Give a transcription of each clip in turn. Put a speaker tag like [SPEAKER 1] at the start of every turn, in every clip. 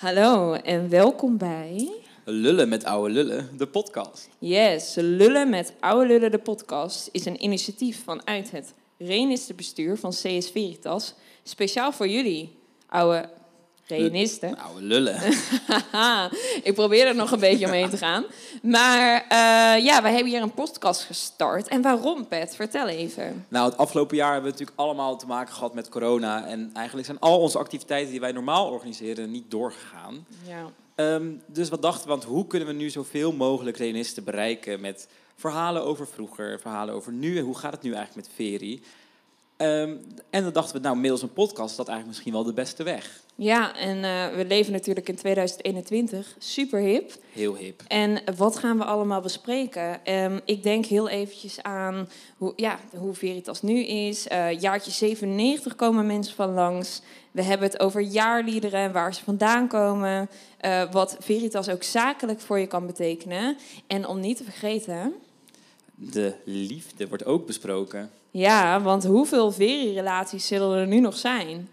[SPEAKER 1] Hallo en welkom bij
[SPEAKER 2] Lullen met oude lullen, de podcast.
[SPEAKER 1] Yes, Lullen met Oude Lullen de podcast is een initiatief vanuit het Renistenbestuur van CS Veritas. Speciaal voor jullie, oude Renisten.
[SPEAKER 2] Oude lullen.
[SPEAKER 1] Ik probeer er nog een beetje omheen te gaan. Maar eh, ja, wij hebben hier een podcast gestart. En waarom, Pet? Vertel even.
[SPEAKER 2] nou, het afgelopen jaar hebben we natuurlijk allemaal te maken gehad met corona. En eigenlijk zijn al onze activiteiten die wij normaal organiseren niet doorgegaan.
[SPEAKER 1] Ja.
[SPEAKER 2] Ehm, dus wat dachten we, want hoe kunnen we nu zoveel mogelijk reanisten bereiken met verhalen over vroeger, verhalen over nu en hoe gaat het nu eigenlijk met Veri? Ehm, en dan dachten we, nou, middels een podcast is dat eigenlijk misschien wel de beste weg.
[SPEAKER 1] Ja, en eh, we leven natuurlijk in 2021. Super hip.
[SPEAKER 2] Heel hip.
[SPEAKER 1] En wat gaan we allemaal bespreken? Ehm, ik denk heel eventjes aan hoe, ja, hoe Veritas nu is. Eh jaartje 97 komen mensen van langs. We hebben het over jaarliederen en waar ze vandaan komen. Eh, wat Veritas ook zakelijk voor je kan betekenen. En om niet te vergeten...
[SPEAKER 2] De liefde wordt ook besproken.
[SPEAKER 1] Ja, want hoeveel Veri-relaties zullen er nu nog zijn?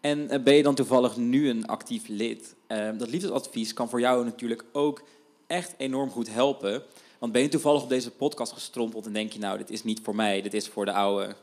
[SPEAKER 2] En eh, ben je dan toevallig nu een actief lid? Eh, dat liefdesadvies kan voor jou natuurlijk ook echt enorm goed helpen. Want ben je toevallig op deze podcast gestrompeld en denk je, nou, dit is niet voor mij, dit is voor de oude.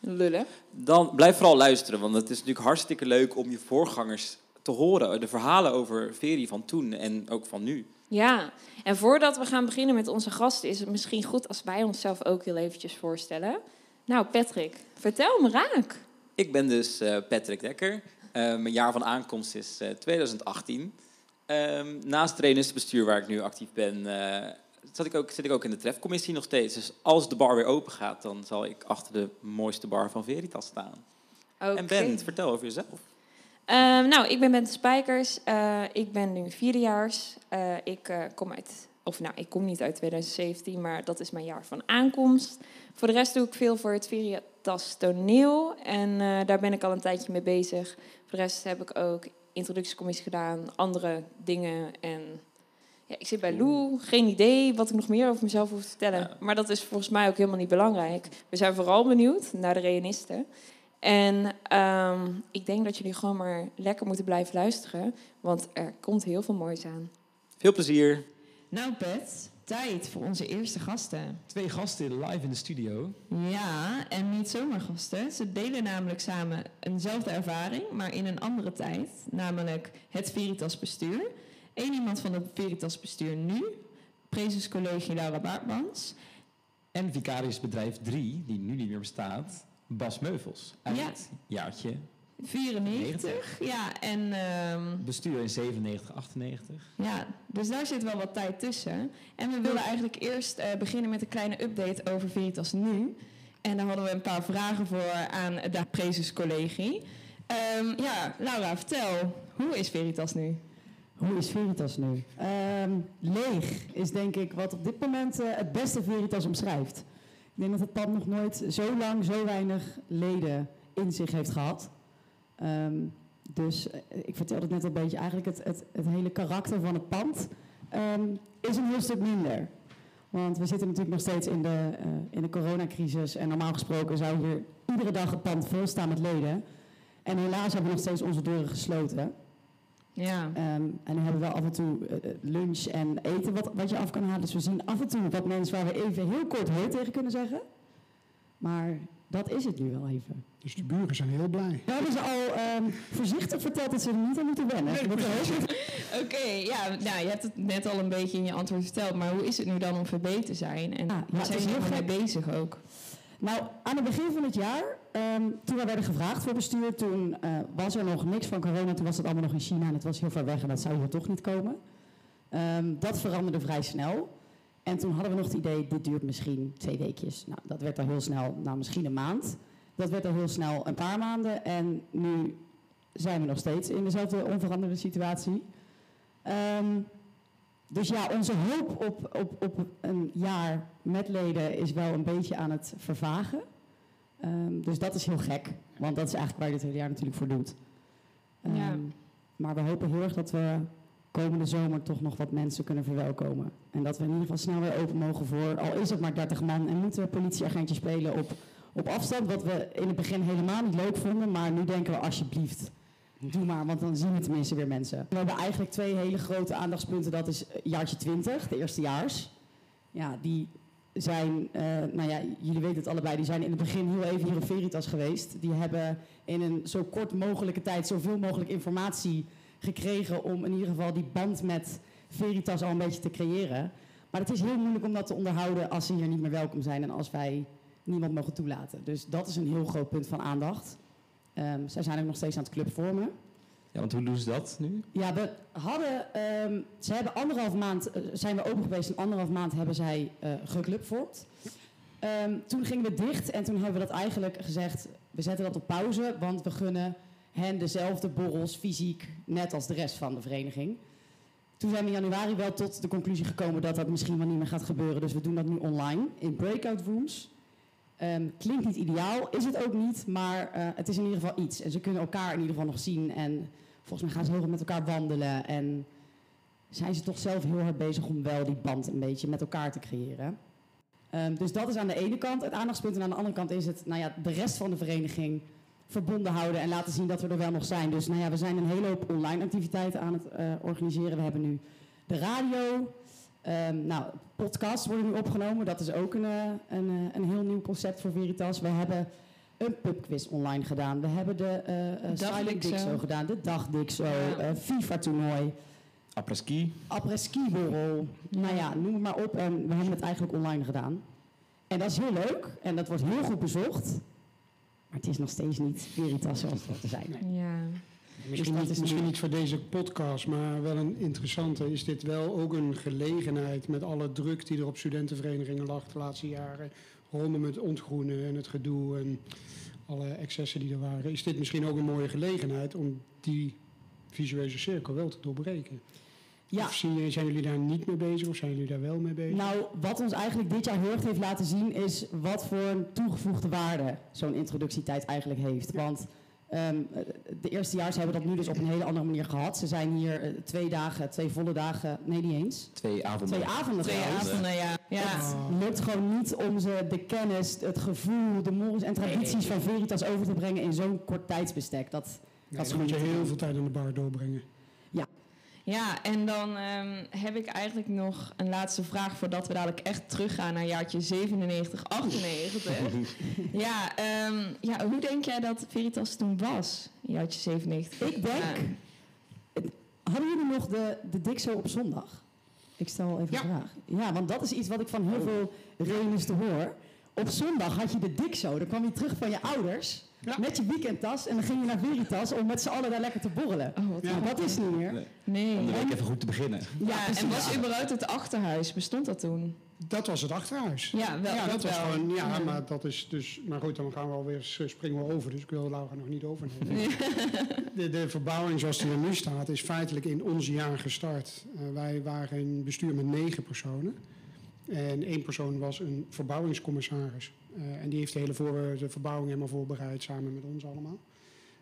[SPEAKER 1] Lullen.
[SPEAKER 2] Dan blijf vooral luisteren, want het is natuurlijk hartstikke leuk om je voorgangers te horen. De verhalen over Veri van toen en ook van nu.
[SPEAKER 1] Ja, en voordat we gaan beginnen met onze gasten... is het misschien goed als wij onszelf ook heel eventjes voorstellen. Nou, Patrick, vertel me raak.
[SPEAKER 2] Ik ben dus eh, Patrick Dekker. Eh, mijn jaar van aankomst is eh, 2018. Ehm, naast trainersbestuur waar ik nu actief ben, eh, zat ik ook, zit ik ook in de trefcommissie nog steeds. Dus als de bar weer open gaat, dan zal ik achter de mooiste bar van Veritas staan. En Ben, vertel over jezelf.
[SPEAKER 1] Ehm, nou, ik ben Bente Spijkers. Eh, ik ben nu vierdejaars. Eh ik eh, kom uit, of nou, ik kom niet uit 2017, maar dat is mijn jaar van aankomst. Voor de rest doe ik veel voor het Veritas toneel. En daar ben ik al een tijdje mee bezig. Voor de rest heb ik ook introductiecommissie gedaan, andere dingen. En ja, ik zit bij Lou. Geen idee wat ik nog meer over mezelf hoef te vertellen.
[SPEAKER 2] Ja.
[SPEAKER 1] Maar dat is volgens mij ook helemaal niet belangrijk. We zijn vooral benieuwd naar de reanisten. En ehm, ik denk dat jullie gewoon maar lekker moeten blijven luisteren. Want er komt heel veel moois aan.
[SPEAKER 2] Veel plezier.
[SPEAKER 1] Nou Pet, tijd voor onze eerste gasten.
[SPEAKER 3] Twee gasten live in de studio.
[SPEAKER 1] Ja, en niet zomaar gasten. Ze delen namelijk samen eenzelfde ervaring, maar in een andere tijd. Namelijk het Veritas bestuur. Eén iemand van het Veritas bestuur nu. Prezes Collegie Laura Baartmans.
[SPEAKER 3] En vicariusbedrijf 3, die nu niet meer bestaat, Bas Meuvels. Uit
[SPEAKER 1] Ja.
[SPEAKER 3] het jaartje
[SPEAKER 1] 94. Ja, en ehm,
[SPEAKER 3] bestuur in 97, 98.
[SPEAKER 1] Ja, dus daar zit wel wat tijd tussen. En we wilden eigenlijk eerst eh, beginnen met een kleine update over Veritas nu. En daar hadden we een paar vragen voor aan de Prezes Collegie. Ehm, ja, Laura, vertel, hoe is Veritas nu?
[SPEAKER 4] Hoe is Veritas nu? Ehm, leeg is denk ik wat op dit moment eh, het beste Veritas omschrijft. Ik denk dat het pand nog nooit zo lang zo weinig leden in zich heeft gehad. Ehm, dus eh, ik vertelde het net een beetje, eigenlijk het, het, het hele karakter van het pand ehm, is een heel stuk minder. Want we zitten natuurlijk nog steeds in de, eh, in de coronacrisis en normaal gesproken zou hier iedere dag het pand vol staan met leden. En helaas hebben we nog steeds onze deuren gesloten.
[SPEAKER 1] Ja,
[SPEAKER 4] Ehm, en dan hebben we af en toe eh, eh, lunch en eten wat, wat je af kan halen. Dus we zien af en toe wat mensen waar we even heel kort hoi tegen kunnen zeggen. Maar dat is het nu wel even.
[SPEAKER 5] Dus de buren zijn heel blij.
[SPEAKER 4] We hebben ze al ehm, voorzichtig verteld dat ze er niet aan moeten wennen. Heel-
[SPEAKER 1] oké. ja, nou, je hebt het net al een beetje in je antwoord verteld. Maar hoe is het nu dan om VB te zijn? En
[SPEAKER 4] Ja, ja,
[SPEAKER 1] waar
[SPEAKER 4] het
[SPEAKER 1] zijn jullie
[SPEAKER 4] heel
[SPEAKER 1] mee bezig ook?
[SPEAKER 4] Nou, aan het begin van het jaar, ehm, toen we werden gevraagd voor bestuur, toen eh, was er nog niks van corona. Toen was het allemaal nog in China en het was heel ver weg en dat zou hier toch niet komen. Ehm, dat veranderde vrij snel. En toen hadden we nog het idee, dit duurt misschien twee weekjes. Nou, dat werd al heel snel, nou misschien een maand. Dat werd al heel snel een paar maanden. En nu zijn we nog steeds in dezelfde onveranderde situatie. Ehm, dus ja, onze hoop op, op, op een jaar met leden is wel een beetje aan het vervagen. Ehm, dus dat is heel gek, want dat is eigenlijk waar je dit hele jaar natuurlijk voor doet. Ehm,
[SPEAKER 1] Ja.
[SPEAKER 4] Maar we hopen heel erg dat we komende zomer toch nog wat mensen kunnen verwelkomen. En dat we in ieder geval snel weer open mogen voor, al is het maar 30 man en moeten we politieagentjes spelen op, op afstand. Wat we in het begin helemaal niet leuk vonden, maar nu denken we alsjeblieft. doe maar, want dan zien we tenminste weer mensen. We hebben eigenlijk twee hele grote aandachtspunten. Dat is jaartje 20, de eerstejaars. Ja, die zijn, eh, nou ja, jullie weten het allebei, die zijn in het begin heel even hier op Veritas geweest. Die hebben in een zo kort mogelijke tijd zoveel mogelijk informatie gekregen om in ieder geval die band met Veritas al een beetje te creëren. Maar het is heel moeilijk om dat te onderhouden als ze hier niet meer welkom zijn en als wij niemand mogen toelaten. Dus dat is een heel groot punt van aandacht. Um, zij zijn ook nog steeds aan het club vormen.
[SPEAKER 3] Ja, want hoe doen ze dat nu?
[SPEAKER 4] Ja, we hadden, um, ze hebben anderhalf maand, uh, zijn we open geweest en anderhalf maand hebben zij uh, toen gingen we dicht en toen hebben we dat eigenlijk gezegd, we zetten dat op pauze, want we gunnen hen dezelfde borrels fysiek, net als de rest van de vereniging. Toen zijn we in januari wel tot de conclusie gekomen dat dat misschien wel niet meer gaat gebeuren. Dus we doen dat nu online in breakout rooms. Um, klinkt niet ideaal, is het ook niet, maar uh, het is in ieder geval iets. En ze kunnen elkaar in ieder geval nog zien en volgens mij gaan ze heel goed met elkaar wandelen. En zijn ze toch zelf heel hard bezig om wel die band een beetje met elkaar te creëren. Um, dus dat is aan de ene kant het aandachtspunt. En aan de andere kant is het nou ja, de rest van de vereniging verbonden houden en laten zien dat we er wel nog zijn. Dus nou ja, we zijn een hele hoop online activiteiten aan het uh, organiseren. We hebben nu de radio. Um, nou, podcasts worden nu opgenomen. Dat is ook een, een, een heel nieuw concept voor Veritas. We hebben een pubquiz online gedaan. We hebben de uh, uh, Silent Dixo gedaan, de Dag Dixo, ja. uh, FIFA-toernooi.
[SPEAKER 3] Après-ski.
[SPEAKER 4] Après-ski-borrel. Nou ja, noem het maar op. En we hebben het eigenlijk online gedaan. En dat is heel leuk. En dat wordt heel goed bezocht. Maar het is nog steeds niet Veritas zoals het hoort te zijn.
[SPEAKER 6] Ja.
[SPEAKER 5] Misschien, niet, misschien niet voor deze podcast, maar wel een interessante. Is dit wel ook een gelegenheid met alle druk die er op studentenverenigingen lag de laatste jaren? Rondom het ontgroenen en het gedoe en alle excessen die er waren. Is dit misschien ook een mooie gelegenheid om die visuele cirkel wel te doorbreken?
[SPEAKER 4] Ja.
[SPEAKER 5] Of zijn jullie daar niet mee bezig of zijn jullie daar wel mee bezig?
[SPEAKER 4] Nou, wat ons eigenlijk dit jaar heel erg heeft laten zien is wat voor een toegevoegde waarde zo'n introductietijd eigenlijk heeft. Want um, de eerstejaars hebben dat nu dus op een hele andere manier gehad. Ze zijn hier uh, twee dagen, twee volle dagen, nee niet eens.
[SPEAKER 3] Twee avonden.
[SPEAKER 4] Twee avonden
[SPEAKER 6] Twee avonden, ja. ja.
[SPEAKER 4] Het lukt gewoon niet om ze de kennis, het gevoel, de mores en tradities van Veritas over te brengen in zo'n kort tijdsbestek. Dat,
[SPEAKER 5] Nee,
[SPEAKER 4] dat is
[SPEAKER 5] dan moet je heel veel tijd aan de bar doorbrengen.
[SPEAKER 6] Ja, en dan um, heb ik eigenlijk nog een laatste vraag voordat we dadelijk echt teruggaan naar jaartje 97, 98. ja, um, ja, hoe denk jij dat Veritas toen was, jaartje 97?
[SPEAKER 4] doen. Ik denk, hadden jullie nog de, de Dixo op zondag? Ik stel even
[SPEAKER 5] Ja.
[SPEAKER 4] een vraag. Ja, want dat is iets wat ik van heel veel reunisten hoor. Op zondag had je de Dixo. Dan kwam je terug van je ouders
[SPEAKER 5] Ja.
[SPEAKER 4] met je weekendtas. En dan ging je naar Veritas om met z'n allen daar lekker te borrelen.
[SPEAKER 6] Oh, wat
[SPEAKER 5] Ja.
[SPEAKER 4] Maar dat is niet meer.
[SPEAKER 3] Nee.
[SPEAKER 6] Nee.
[SPEAKER 3] Om de week even goed te beginnen.
[SPEAKER 6] Ja, en was überhaupt het achterhuis, bestond dat toen?
[SPEAKER 5] Dat was het achterhuis.
[SPEAKER 6] Ja, wel.
[SPEAKER 5] ja, dat was
[SPEAKER 6] wel.
[SPEAKER 5] gewoon, ja,
[SPEAKER 6] Ja.
[SPEAKER 5] maar dat is dus, maar goed, dan gaan we alweer, springen we over, dus ik wil Laura nog niet overnemen. De, de verbouwing zoals die er nu staat, is feitelijk in ons jaar gestart. Uh, wij waren een bestuur met negen personen. En één persoon was een verbouwingscommissaris. Uh, en die heeft de hele voor, de verbouwing helemaal voorbereid, samen met ons allemaal.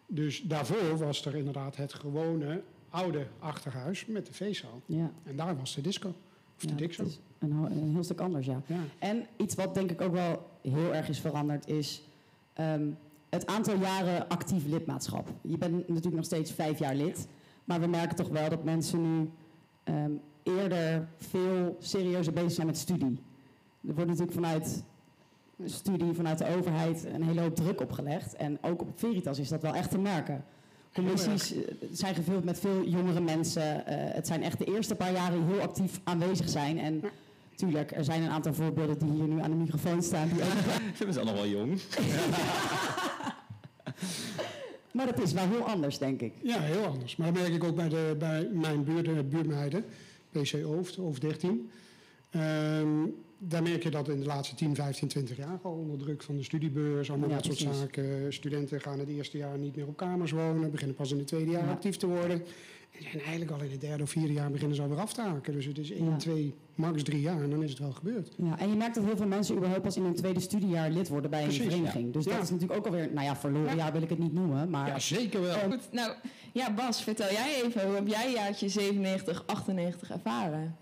[SPEAKER 5] Dus daarvoor was er inderdaad het gewone oude achterhuis met de feestzaal.
[SPEAKER 4] Ja,
[SPEAKER 5] En daar was de disco. Of de
[SPEAKER 4] ja,
[SPEAKER 5] Dixo.
[SPEAKER 4] dat is een, een heel stuk anders, ja.
[SPEAKER 5] Ja.
[SPEAKER 4] En iets wat denk ik ook wel heel erg is veranderd is ehm, het aantal jaren actief lidmaatschap. Je bent natuurlijk nog steeds vijf jaar lid, maar we merken toch wel dat mensen nu ehm, eerder veel serieuzer bezig zijn met studie. Er wordt natuurlijk vanuit studie, vanuit de overheid een hele hoop druk opgelegd. En ook op Veritas is dat wel echt te merken. Commissies eh, zijn gevuld met veel jongere mensen. Eh, het zijn echt de eerste paar jaren die heel actief aanwezig zijn. En Tuurlijk, er zijn een aantal voorbeelden die hier nu aan de microfoon staan. Die ook,
[SPEAKER 3] Ze zijn allemaal jong.
[SPEAKER 4] maar dat is wel heel anders, denk ik.
[SPEAKER 5] Ja, heel anders. Maar dat merk ik ook bij, de, bij mijn buurt, buurmeiden, PC Ooft, Ooft 13. Ehm, daar merk je dat in de laatste 10, 15, 20 jaar al onder druk van de studiebeurs, allemaal
[SPEAKER 4] Ja,
[SPEAKER 5] dat soort
[SPEAKER 4] precies.
[SPEAKER 5] zaken. Studenten gaan het eerste jaar niet meer op kamers wonen, beginnen pas in het tweede jaar
[SPEAKER 4] Ja.
[SPEAKER 5] actief te worden. En zijn eigenlijk al in het derde of vierde jaar beginnen ze alweer af te haken. Dus het is 1,
[SPEAKER 4] Ja.
[SPEAKER 5] 2, max 3 jaar en dan is het wel gebeurd.
[SPEAKER 4] Ja, en je merkt dat heel veel mensen überhaupt pas in hun tweede studiejaar lid worden bij
[SPEAKER 5] Precies,
[SPEAKER 4] een vereniging. Dus
[SPEAKER 5] Ja.
[SPEAKER 4] dat is natuurlijk ook alweer, nou ja, verloren jaar wil ik het niet noemen. Maar
[SPEAKER 5] Ja, zeker wel.
[SPEAKER 6] Goed, nou, ja, Bas, vertel jij even, hoe heb jij jaartje 97, 98 ervaren?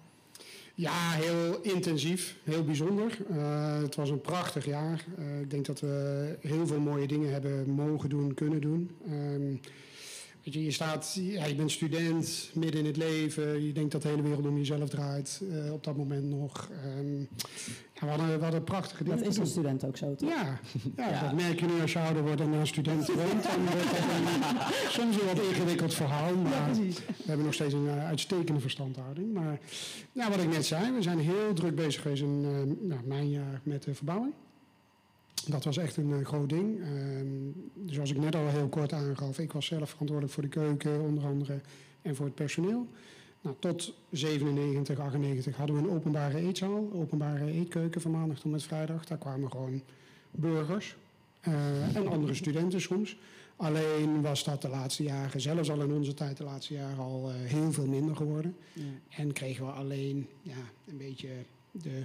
[SPEAKER 5] Ja, heel intensief, heel bijzonder. Eh, het was een prachtig jaar. Eh, ik denk dat we heel veel mooie dingen hebben mogen doen, kunnen doen. Ehm, Weet je, je, staat, ja, je bent student, midden in het leven. Je denkt dat de hele wereld om jezelf draait. eh, op dat moment nog. Ehm, ja, we, hadden, we hadden prachtige dingen.
[SPEAKER 4] Dat is een student ook zo, toch?
[SPEAKER 5] Ja, ja,
[SPEAKER 3] Ja.
[SPEAKER 5] dat merk je nu als je ouder wordt en naar student woont. Dan wordt een, soms een wat ingewikkeld verhaal. Maar we hebben nog steeds een eh, uitstekende verstandhouding. Maar ja, wat ik net zei, we zijn heel druk bezig geweest in eh, nou, mijn jaar met de verbouwing. Dat was echt een eh, groot ding. Ehm, zoals ik net al heel kort aangaf, ik was zelf verantwoordelijk voor de keuken onder andere en voor het personeel. Nou, tot 97, 98 hadden we een openbare eetzaal, openbare eetkeuken van maandag tot met vrijdag. Daar kwamen gewoon burgers eh, en andere studenten soms. Alleen was dat de laatste jaren, zelfs al in onze tijd de laatste jaren, al eh, heel veel minder geworden.
[SPEAKER 4] Ja.
[SPEAKER 5] En kregen we alleen ja, een beetje de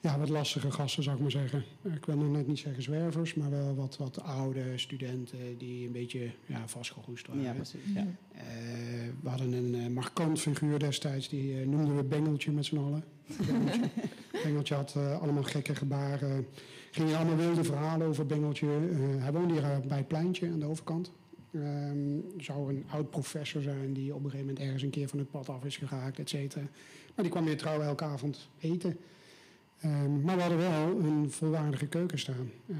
[SPEAKER 5] ja, wat lastige gasten, zou ik maar zeggen. Ik wil nog net niet zeggen zwervers, maar wel wat, wat oude studenten die een beetje ja, vastgeroest waren.
[SPEAKER 4] Ja, precies.
[SPEAKER 3] Ja.
[SPEAKER 5] Eh, we hadden een eh, markant figuur destijds, die eh, noemden we Bengeltje met z'n allen. Bengeltje, Bengeltje had allemaal gekke gebaren. Gingen allemaal wilde verhalen over Bengeltje. Hij woonde hier bij het pleintje aan de overkant. Ehm, zou een oud professor zijn die op een gegeven moment ergens een keer van het pad af is geraakt, et cetera. Maar die kwam weer trouw elke avond eten. Ehm, maar we hadden wel een volwaardige keuken staan. Eh,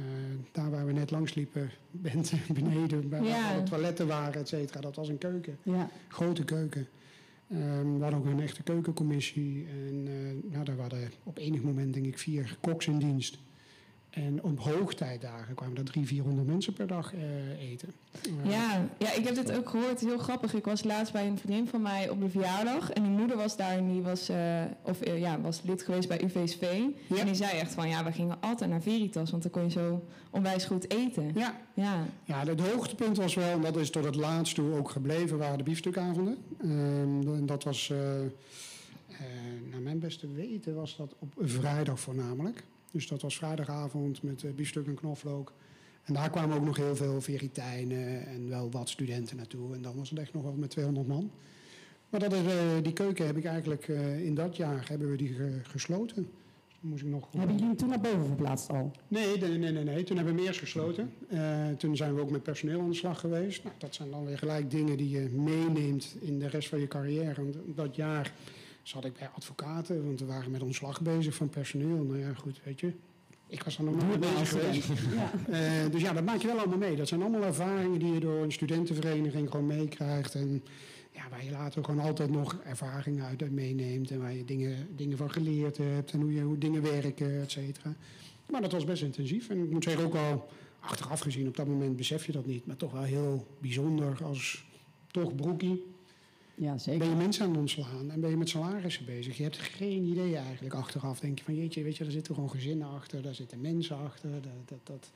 [SPEAKER 5] daar waar we net langs liepen, bent- beneden, bij
[SPEAKER 6] Ja.
[SPEAKER 5] waar de toiletten waren, et cetera. Dat was een keuken,
[SPEAKER 4] Ja.
[SPEAKER 5] grote keuken. Ehm, we hadden ook een echte keukencommissie. En eh, nou, daar waren op enig moment, denk ik, vier koks in dienst. En op hoogtijdagen kwamen er drie, 400 mensen per dag eh, eten.
[SPEAKER 1] Ja, ja, ik heb dit ook gehoord. Heel grappig. Ik was laatst bij een vriendin van mij op de verjaardag. En die moeder was daar en die was, eh, of, eh, ja, was lid geweest bij UVSV.
[SPEAKER 5] Ja.
[SPEAKER 1] En die zei echt van, ja, we gingen altijd naar Veritas. Want dan kon je zo onwijs goed eten.
[SPEAKER 5] ja,
[SPEAKER 1] Ja,
[SPEAKER 5] Ja, het hoogtepunt was wel, en dat is tot het laatst toe ook gebleven, waren de biefstukavonden. Ehm, en dat was, naar mijn beste weten, was dat op vrijdag voornamelijk. Dus dat was vrijdagavond met eh, biefstuk en knoflook. En daar kwamen ook nog heel veel Veritijnen en wel wat studenten naartoe. En dan was het echt nog wel met 200 man. Maar dat is, eh, die keuken heb ik eigenlijk eh, in dat jaar hebben we die ge- gesloten. Dan moest ik nog
[SPEAKER 4] Hebben jullie toen naar boven verplaatst al?
[SPEAKER 5] Nee, nee, nee, nee, nee. Toen hebben we eerst gesloten. Toen zijn we ook met personeel aan de slag geweest. Nou, dat zijn dan weer gelijk dingen die je meeneemt in de rest van je carrière. Want dat jaar zat ik bij advocaten, want we waren met ontslag bezig van personeel. Nou ja, goed, weet je. Ik was er nog nooit bezig geweest.
[SPEAKER 4] Ja.
[SPEAKER 5] Eh, dus ja, dat maak je wel allemaal mee. Dat zijn allemaal ervaringen die je door een studentenvereniging gewoon meekrijgt. En ja, waar je later gewoon altijd nog ervaringen uit meeneemt. En waar je dingen, dingen van geleerd hebt. En hoe, je, hoe dingen werken, et cetera. Maar dat was best intensief. En ik moet zeggen, ook al achteraf gezien, op dat moment besef je dat niet. Maar toch wel heel bijzonder als toch broekie.
[SPEAKER 4] Ja, zeker.
[SPEAKER 5] Ben je mensen aan het ontslaan en ben je met salarissen bezig. Je hebt geen idee eigenlijk achteraf. Denk je van jeetje, weet je, daar zitten gewoon gezinnen achter. Daar zitten mensen achter. Dat, dat, dat.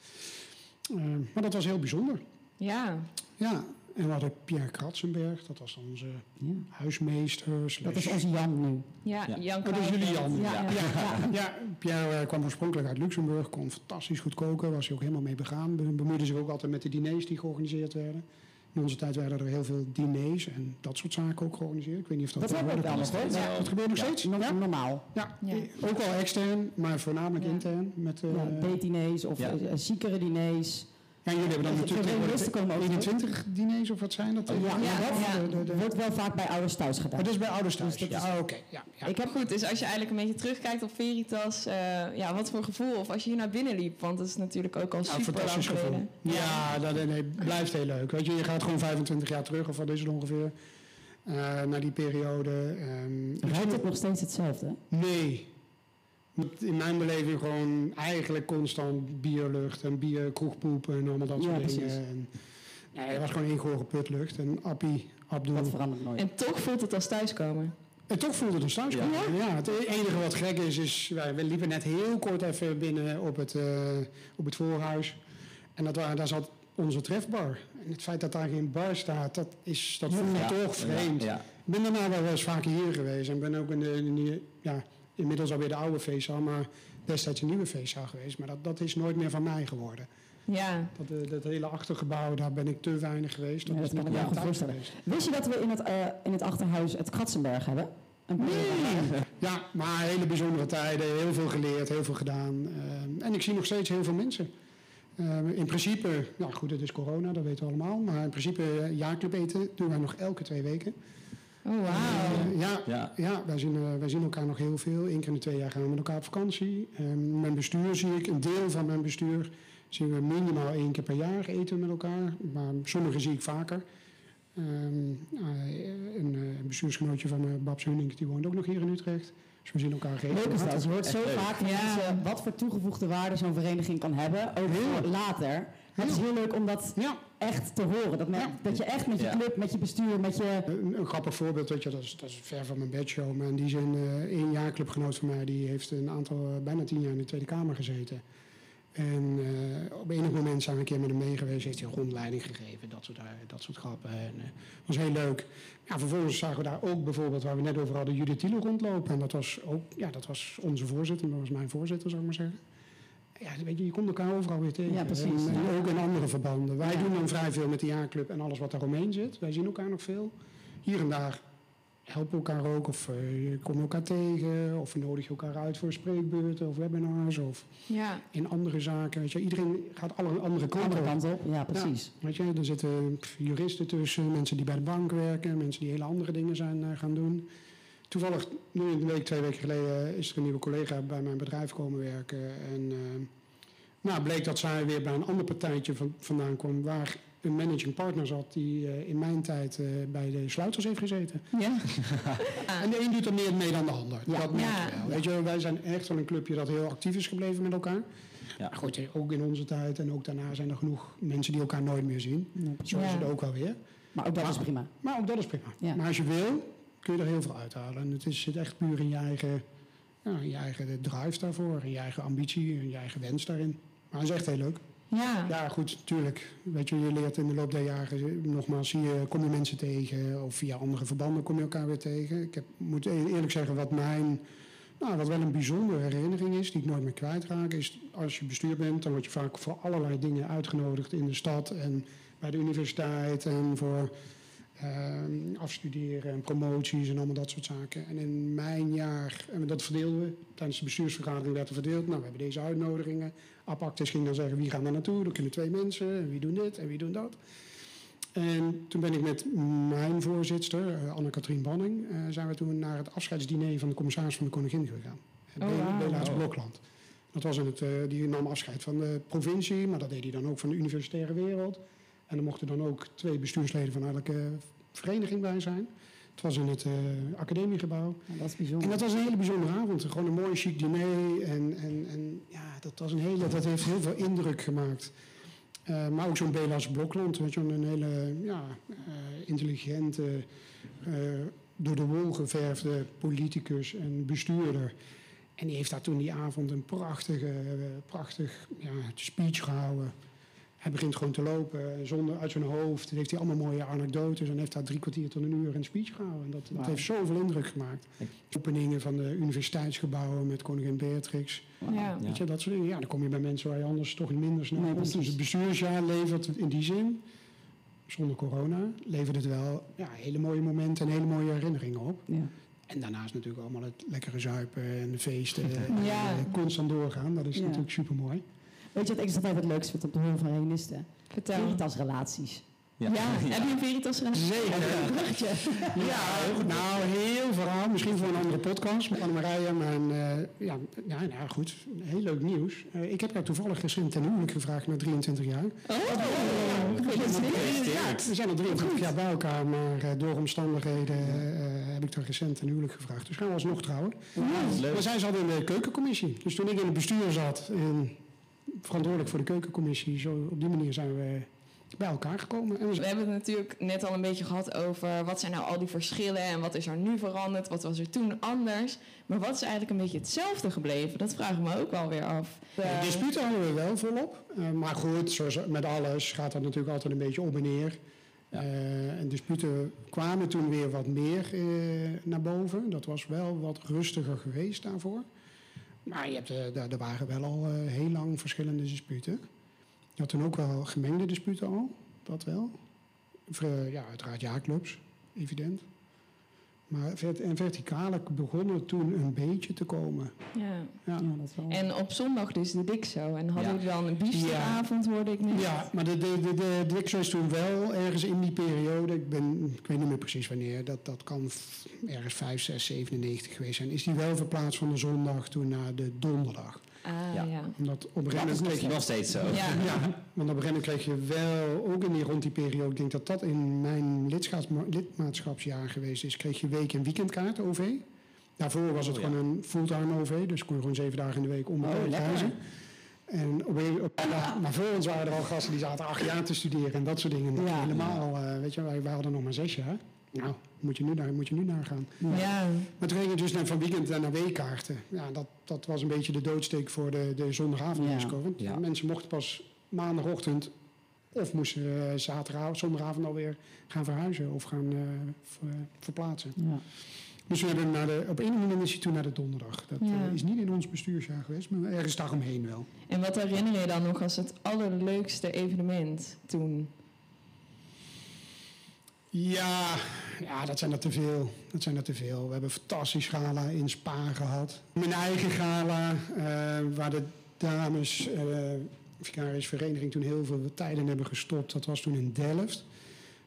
[SPEAKER 5] Eh, maar dat was heel bijzonder.
[SPEAKER 1] ja.
[SPEAKER 5] Ja, en we hadden Pierre Kratzenberg. Dat was onze
[SPEAKER 4] Ja.
[SPEAKER 5] huismeester.
[SPEAKER 4] Dat is onze Jan nu.
[SPEAKER 1] Ja,
[SPEAKER 3] Ja.
[SPEAKER 1] Jan
[SPEAKER 5] Dat is jullie Jan.
[SPEAKER 1] Ja, ja.
[SPEAKER 5] Ja, ja, Pierre eh, kwam oorspronkelijk uit Luxemburg, kon fantastisch goed koken, was hij ook helemaal mee begaan. Be- Bemoeide zich ook altijd met de diners die georganiseerd werden. In onze tijd werden er heel veel diners en dat soort zaken ook georganiseerd. Ik weet niet of dat
[SPEAKER 4] Dat hebben we wel nog.
[SPEAKER 5] Ja, dat gebeurt nog
[SPEAKER 3] Ja.
[SPEAKER 5] steeds. Ja,
[SPEAKER 4] normaal.
[SPEAKER 5] ja.
[SPEAKER 1] Ja.
[SPEAKER 5] ook wel extern, maar voornamelijk
[SPEAKER 1] Ja.
[SPEAKER 5] intern. Met, eh,
[SPEAKER 4] Ja, beetdiners of
[SPEAKER 3] Ja.
[SPEAKER 4] eh, ziekere diners.
[SPEAKER 5] Ja, jullie hebben dan natuurlijk
[SPEAKER 4] ook
[SPEAKER 5] 21 diners of wat zijn dat?
[SPEAKER 4] Ja,
[SPEAKER 1] Ja,
[SPEAKER 4] dat
[SPEAKER 1] ja.
[SPEAKER 5] De- de- de-
[SPEAKER 4] wordt wel vaak bij ouders thuis gedaan.
[SPEAKER 5] Maar dat is bij ouders thuis.
[SPEAKER 4] Dus dat is-
[SPEAKER 5] Ah, oké. Ja, ja.
[SPEAKER 1] Ik heb goed, dus als je eigenlijk een beetje terugkijkt op Veritas, eh, ja, wat voor gevoel, of als je hier naar binnen liep, want dat is natuurlijk ook al
[SPEAKER 5] Nou,
[SPEAKER 1] super lang
[SPEAKER 5] fantastisch gevoel. Ja, dat nee, nee, blijft heel leuk. Weet je, je gaat gewoon 25 jaar terug, of wat is het ongeveer, eh, naar die periode. ehm,
[SPEAKER 4] Ruikt het nog steeds hetzelfde?
[SPEAKER 5] Nee. In mijn beleving gewoon eigenlijk constant bierlucht en bier, kroegpoep en allemaal dat
[SPEAKER 4] Ja,
[SPEAKER 5] soort dingen. En, nee, het was gewoon één gore putlucht. En Appie, Abdul.
[SPEAKER 4] Dat verandert nooit.
[SPEAKER 1] En toch voelt het als thuiskomen.
[SPEAKER 5] En toch voelde het ons thuis komen. Ja. het enige wat gek is, is wij, we liepen net heel kort even binnen op het, eh, op het voorhuis. En dat waren, daar zat onze trefbar. En het feit dat daar geen bar staat, dat, is, dat voelde
[SPEAKER 3] Ja.
[SPEAKER 5] toch vreemd.
[SPEAKER 3] Ja,
[SPEAKER 5] Ik ben daarna wel eens vaker hier geweest. En ben ook in de, in die- ja, inmiddels alweer de oude feestzaal, maar destijds een nieuwe feestzaal geweest. Maar dat, dat is nooit meer van mij geworden.
[SPEAKER 1] Ja,
[SPEAKER 5] Dat, eh, dat hele achtergebouw, daar ben ik te weinig geweest. Dat
[SPEAKER 4] Ja,
[SPEAKER 5] is
[SPEAKER 4] dat kan ik me goed voorstellen.
[SPEAKER 5] geweest.
[SPEAKER 4] Wist je dat we in het, eh, in het achterhuis het Katzenberg hebben? Nee.
[SPEAKER 5] Ja, maar hele bijzondere tijden. Heel veel geleerd, heel veel gedaan. Eh, en ik zie nog steeds heel veel mensen. In principe, nou goed, het is corona, dat weten we allemaal. Maar in principe, jaarclub eten doen wij nog elke twee weken.
[SPEAKER 1] Oh, wauw.
[SPEAKER 5] Uh, ja,
[SPEAKER 3] Ja.
[SPEAKER 5] ja wij, zien, eh, wij zien elkaar nog heel veel. Eén keer in de twee jaar gaan we met elkaar op vakantie. Ehm, mijn bestuur zie ik, een deel van mijn bestuur zien we minimaal één keer per jaar eten met elkaar. Maar sommige zie ik vaker. Ehm, eh, een eh, bestuursgenootje van me, Babs Hunink, die woont ook nog hier in Utrecht. Dus we zien elkaar
[SPEAKER 4] Leuk is dat.
[SPEAKER 5] regelmatig.
[SPEAKER 4] Je hoort zo
[SPEAKER 3] leuk.
[SPEAKER 4] vaak
[SPEAKER 1] Ja.
[SPEAKER 4] mensen wat voor toegevoegde waarde zo'n vereniging kan hebben. Ook later. Het is heel leuk om dat
[SPEAKER 5] Ja,
[SPEAKER 4] echt te horen. Dat, dat je echt met je
[SPEAKER 3] Ja.
[SPEAKER 4] club, met je bestuur, met je...
[SPEAKER 5] een, een grappig voorbeeld, weet je, dat is, dat is ver van mijn bedshow. Maar in die zin, eh één jaarclubgenoot van mij, die heeft een aantal, eh, bijna tien jaar in de Tweede Kamer gezeten. En eh, op enig moment zijn we een keer met hem mee geweest, heeft hij een rondleiding gegeven, dat soort, dat soort grappen. En eh was heel leuk. Ja, vervolgens zagen we daar ook bijvoorbeeld, waar we net over hadden, Judith Thiele rondlopen. En dat was ook, ja, dat was onze voorzitter, dat was mijn voorzitter, zou ik maar zeggen. Ja, weet je, je komt elkaar overal weer tegen.
[SPEAKER 4] Ja, precies.
[SPEAKER 5] En, ook in andere verbanden. Wij
[SPEAKER 4] Ja.
[SPEAKER 5] doen dan vrij veel met de jaarclub en alles wat daaromheen zit. Wij zien elkaar nog veel. Hier en daar helpen elkaar ook, of eh, je komt elkaar tegen, of we nodigen elkaar uit voor spreekbeurten of webinars, of
[SPEAKER 1] Ja.
[SPEAKER 5] in andere zaken. Weet je, iedereen gaat alle andere kanten
[SPEAKER 4] andere kant op. Ja, precies.
[SPEAKER 5] Weet je, er zitten juristen tussen, mensen die bij de bank werken, mensen die hele andere dingen zijn eh, gaan doen. Toevallig, nu een week, twee weken geleden, is er een nieuwe collega bij mijn bedrijf komen werken. En eh, nou, bleek dat zij weer bij een ander partijtje van, vandaan kwam, waar een managing partner zat die eh, in mijn tijd eh, bij de sluiters heeft gezeten.
[SPEAKER 1] Ja.
[SPEAKER 5] En de een doet er meer mee dan de ander.
[SPEAKER 4] Ja.
[SPEAKER 5] Dat merk je wel. Weet je, wij zijn echt wel een clubje dat heel actief is gebleven met elkaar.
[SPEAKER 3] Ja.
[SPEAKER 5] Maar goed, ook in onze tijd en ook daarna zijn er genoeg mensen die elkaar nooit meer zien.
[SPEAKER 4] Ja.
[SPEAKER 5] Zo is het ook wel weer.
[SPEAKER 4] Maar ook dat
[SPEAKER 5] Maar-
[SPEAKER 4] is prima.
[SPEAKER 5] Maar ook dat is prima.
[SPEAKER 4] Ja.
[SPEAKER 5] Maar als je wil, kun je er heel veel uithalen. En het is zit echt puur in je eigen, ja, in je eigen drive daarvoor. In je eigen ambitie en je eigen wens daarin. Maar het is echt heel leuk.
[SPEAKER 1] Ja.
[SPEAKER 5] Ja, goed, tuurlijk. Weet je, je leert in de loop der jaren, nogmaals, zie je, kom je mensen tegen. Of via andere verbanden kom je elkaar weer tegen. Ik heb, moet e- eerlijk zeggen, wat mijn, nou, wat wel een bijzondere herinnering is, die ik nooit meer kwijtraak, is als je bestuur bent, dan word je vaak voor allerlei dingen uitgenodigd in de stad en bij de universiteit en voor ehm, afstuderen en promoties en allemaal dat soort zaken. En in mijn jaar, en dat verdeelden we, tijdens de bestuursvergadering werd er verdeeld. Nou, we hebben deze uitnodigingen. Apactus ging dan zeggen, wie gaan daar naartoe? Er kunnen twee mensen, en wie doen dit en wie doen dat. En toen ben ik met mijn voorzitter, eh, Anne-Katrien Banning, eh, zijn we toen naar het afscheidsdiner van de commissaris van de Koningin gegaan.
[SPEAKER 1] Oh.
[SPEAKER 5] Belaas
[SPEAKER 3] Oh.
[SPEAKER 5] Blokland. Dat was in het, eh, die nam afscheid van de provincie, maar dat deed hij dan ook van de universitaire wereld. En er mochten dan ook twee bestuursleden van elke vereniging bij zijn. Het was in het eh, academiegebouw.
[SPEAKER 4] Ja, dat is
[SPEAKER 5] En
[SPEAKER 4] bijzonder.
[SPEAKER 5] dat was een hele bijzondere avond. Gewoon een mooi chic diner. En, en, en ja, dat, was een hele, dat heeft heel veel indruk gemaakt. Eh, maar ook zo'n Belas Blokland, weet je, een hele ja, eh, intelligente, door de wol geverfde politicus en bestuurder. En die heeft daar toen die avond een prachtige, prachtig ja, speech gehouden. Hij begint gewoon te lopen zonder uit zijn hoofd. Dan heeft hij allemaal mooie anekdotes en heeft daar drie kwartier tot een uur een speech gehouden. En dat, dat heeft zoveel indruk gemaakt. Openingen van de universiteitsgebouwen met koningin Beatrix.
[SPEAKER 1] Ja.
[SPEAKER 3] Ja.
[SPEAKER 5] Weet je, dat soort dingen. Ja, dan kom je bij mensen waar je anders toch minder snel
[SPEAKER 4] Nee,
[SPEAKER 5] komt. Dus het bestuursjaar levert in die zin, zonder corona, levert het wel ja, hele mooie momenten en hele mooie herinneringen op.
[SPEAKER 4] Ja.
[SPEAKER 5] En daarnaast natuurlijk allemaal het lekkere zuipen en de feesten.
[SPEAKER 1] Ja.
[SPEAKER 5] En, eh, constant doorgaan, dat is
[SPEAKER 4] Ja.
[SPEAKER 5] natuurlijk super mooi.
[SPEAKER 4] Weet je wat ik altijd het leukste vind op de Hol van Renisten?
[SPEAKER 1] Vertel.
[SPEAKER 4] Veritas-relaties.
[SPEAKER 1] Ja. Heb je een Veritas gedaan?
[SPEAKER 5] Zeker. Ja, nou, heel verhaal. Misschien voor een andere podcast met Annemarije. Maar eh, ja, ja, nou goed, heel leuk nieuws. Eh, ik heb haar toevallig recent ten huwelijk gevraagd na 23 jaar.
[SPEAKER 1] Oh.
[SPEAKER 5] Ja, we zijn al 23 jaar bij elkaar, maar eh, door omstandigheden eh, heb ik daar recent ten huwelijk gevraagd. Dus gaan we alsnog trouwen.
[SPEAKER 3] Leuk.
[SPEAKER 5] Maar zij zat in de keukencommissie. Dus toen ik in het bestuur zat, en verantwoordelijk voor de keukencommissie, zo op die manier zijn we bij elkaar gekomen. En we
[SPEAKER 1] We hebben het natuurlijk net al een beetje gehad over wat zijn nou al die verschillen en wat is er nu veranderd, wat was er toen anders. Maar wat is eigenlijk een beetje hetzelfde gebleven? Dat vraag ik me ook wel weer af.
[SPEAKER 5] Ja,
[SPEAKER 1] Eh,
[SPEAKER 5] disputen hadden we wel volop. Eh, maar goed, zoals met alles gaat dat natuurlijk altijd een beetje op en neer. Eh, en disputen kwamen toen weer wat meer naar boven. Dat was wel wat rustiger geweest daarvoor. Maar je hebt, eh, er waren wel al eh, heel lang verschillende disputen. Je had toen ook wel gemengde disputen al, dat wel. Eh, ja, uiteraard jaarclubs, evident. Maar vert- en verticale begonnen toen een beetje te komen.
[SPEAKER 1] Ja.
[SPEAKER 5] Ja.
[SPEAKER 4] Ja, dat wel.
[SPEAKER 1] En op zondag dus de Dixo. En hadden
[SPEAKER 7] Ja.
[SPEAKER 1] jullie dan een biefstukavond, hoorde ik net.
[SPEAKER 5] Ja, maar de, de, de, de Dixo is toen wel ergens in die periode, ik, ben, ik weet niet meer precies wanneer, dat, dat kan ergens 5, 6, 97 geweest zijn, is die wel verplaatst van de zondag toen naar de donderdag.
[SPEAKER 1] Ah,
[SPEAKER 7] Ja.
[SPEAKER 1] ja.
[SPEAKER 5] Omdat op een
[SPEAKER 3] Dat
[SPEAKER 5] gegeven
[SPEAKER 3] is
[SPEAKER 5] moment kreeg je
[SPEAKER 3] nog steeds zo.
[SPEAKER 1] Ja.
[SPEAKER 5] Ja, want op een gegeven moment kreeg je wel, ook in die, rond die periode, ik denk dat dat in mijn lidmaatschapsjaar geweest is, kreeg je week- en weekendkaart OV. Daarvoor was het
[SPEAKER 7] Oh, ja.
[SPEAKER 5] gewoon een fulltime OV, dus kon je gewoon zeven dagen in de week onbeperkt
[SPEAKER 4] Oh, lekker.
[SPEAKER 5] reizen. En op, een- op, ja, maar voor ons waren er al gasten die zaten acht jaar te studeren en dat soort dingen. Helemaal, eh, weet je, wij, wij hadden nog maar zes jaar. Nou, moet je nu naar, moet je nu nagaan.
[SPEAKER 1] Ja.
[SPEAKER 5] Maar toen ging je dus naar, van weekend naar weekkaarten. Ja, dat, dat was een beetje de doodsteek voor de, de zondagavonddisco.
[SPEAKER 4] Ja.
[SPEAKER 5] Want
[SPEAKER 7] Ja.
[SPEAKER 5] mensen mochten pas maandagochtend of moesten eh, zaterdagavond, zondagavond alweer gaan verhuizen of gaan eh, ver- verplaatsen.
[SPEAKER 4] Ja.
[SPEAKER 5] Dus we hebben naar de, op een moment is hij toen naar de donderdag. Dat
[SPEAKER 1] Ja.
[SPEAKER 5] eh, is niet in ons bestuursjaar geweest, maar ergens daaromheen wel.
[SPEAKER 1] En wat herinner je dan nog als het allerleukste evenement toen?
[SPEAKER 5] Ja, ja, dat zijn er te veel. Dat zijn er te veel. We hebben een fantastisch gala in Spa gehad. Mijn eigen gala, eh, waar de dames, eh Vicaris Vereniging, toen heel veel tijd in hebben gestopt. Dat was toen in Delft.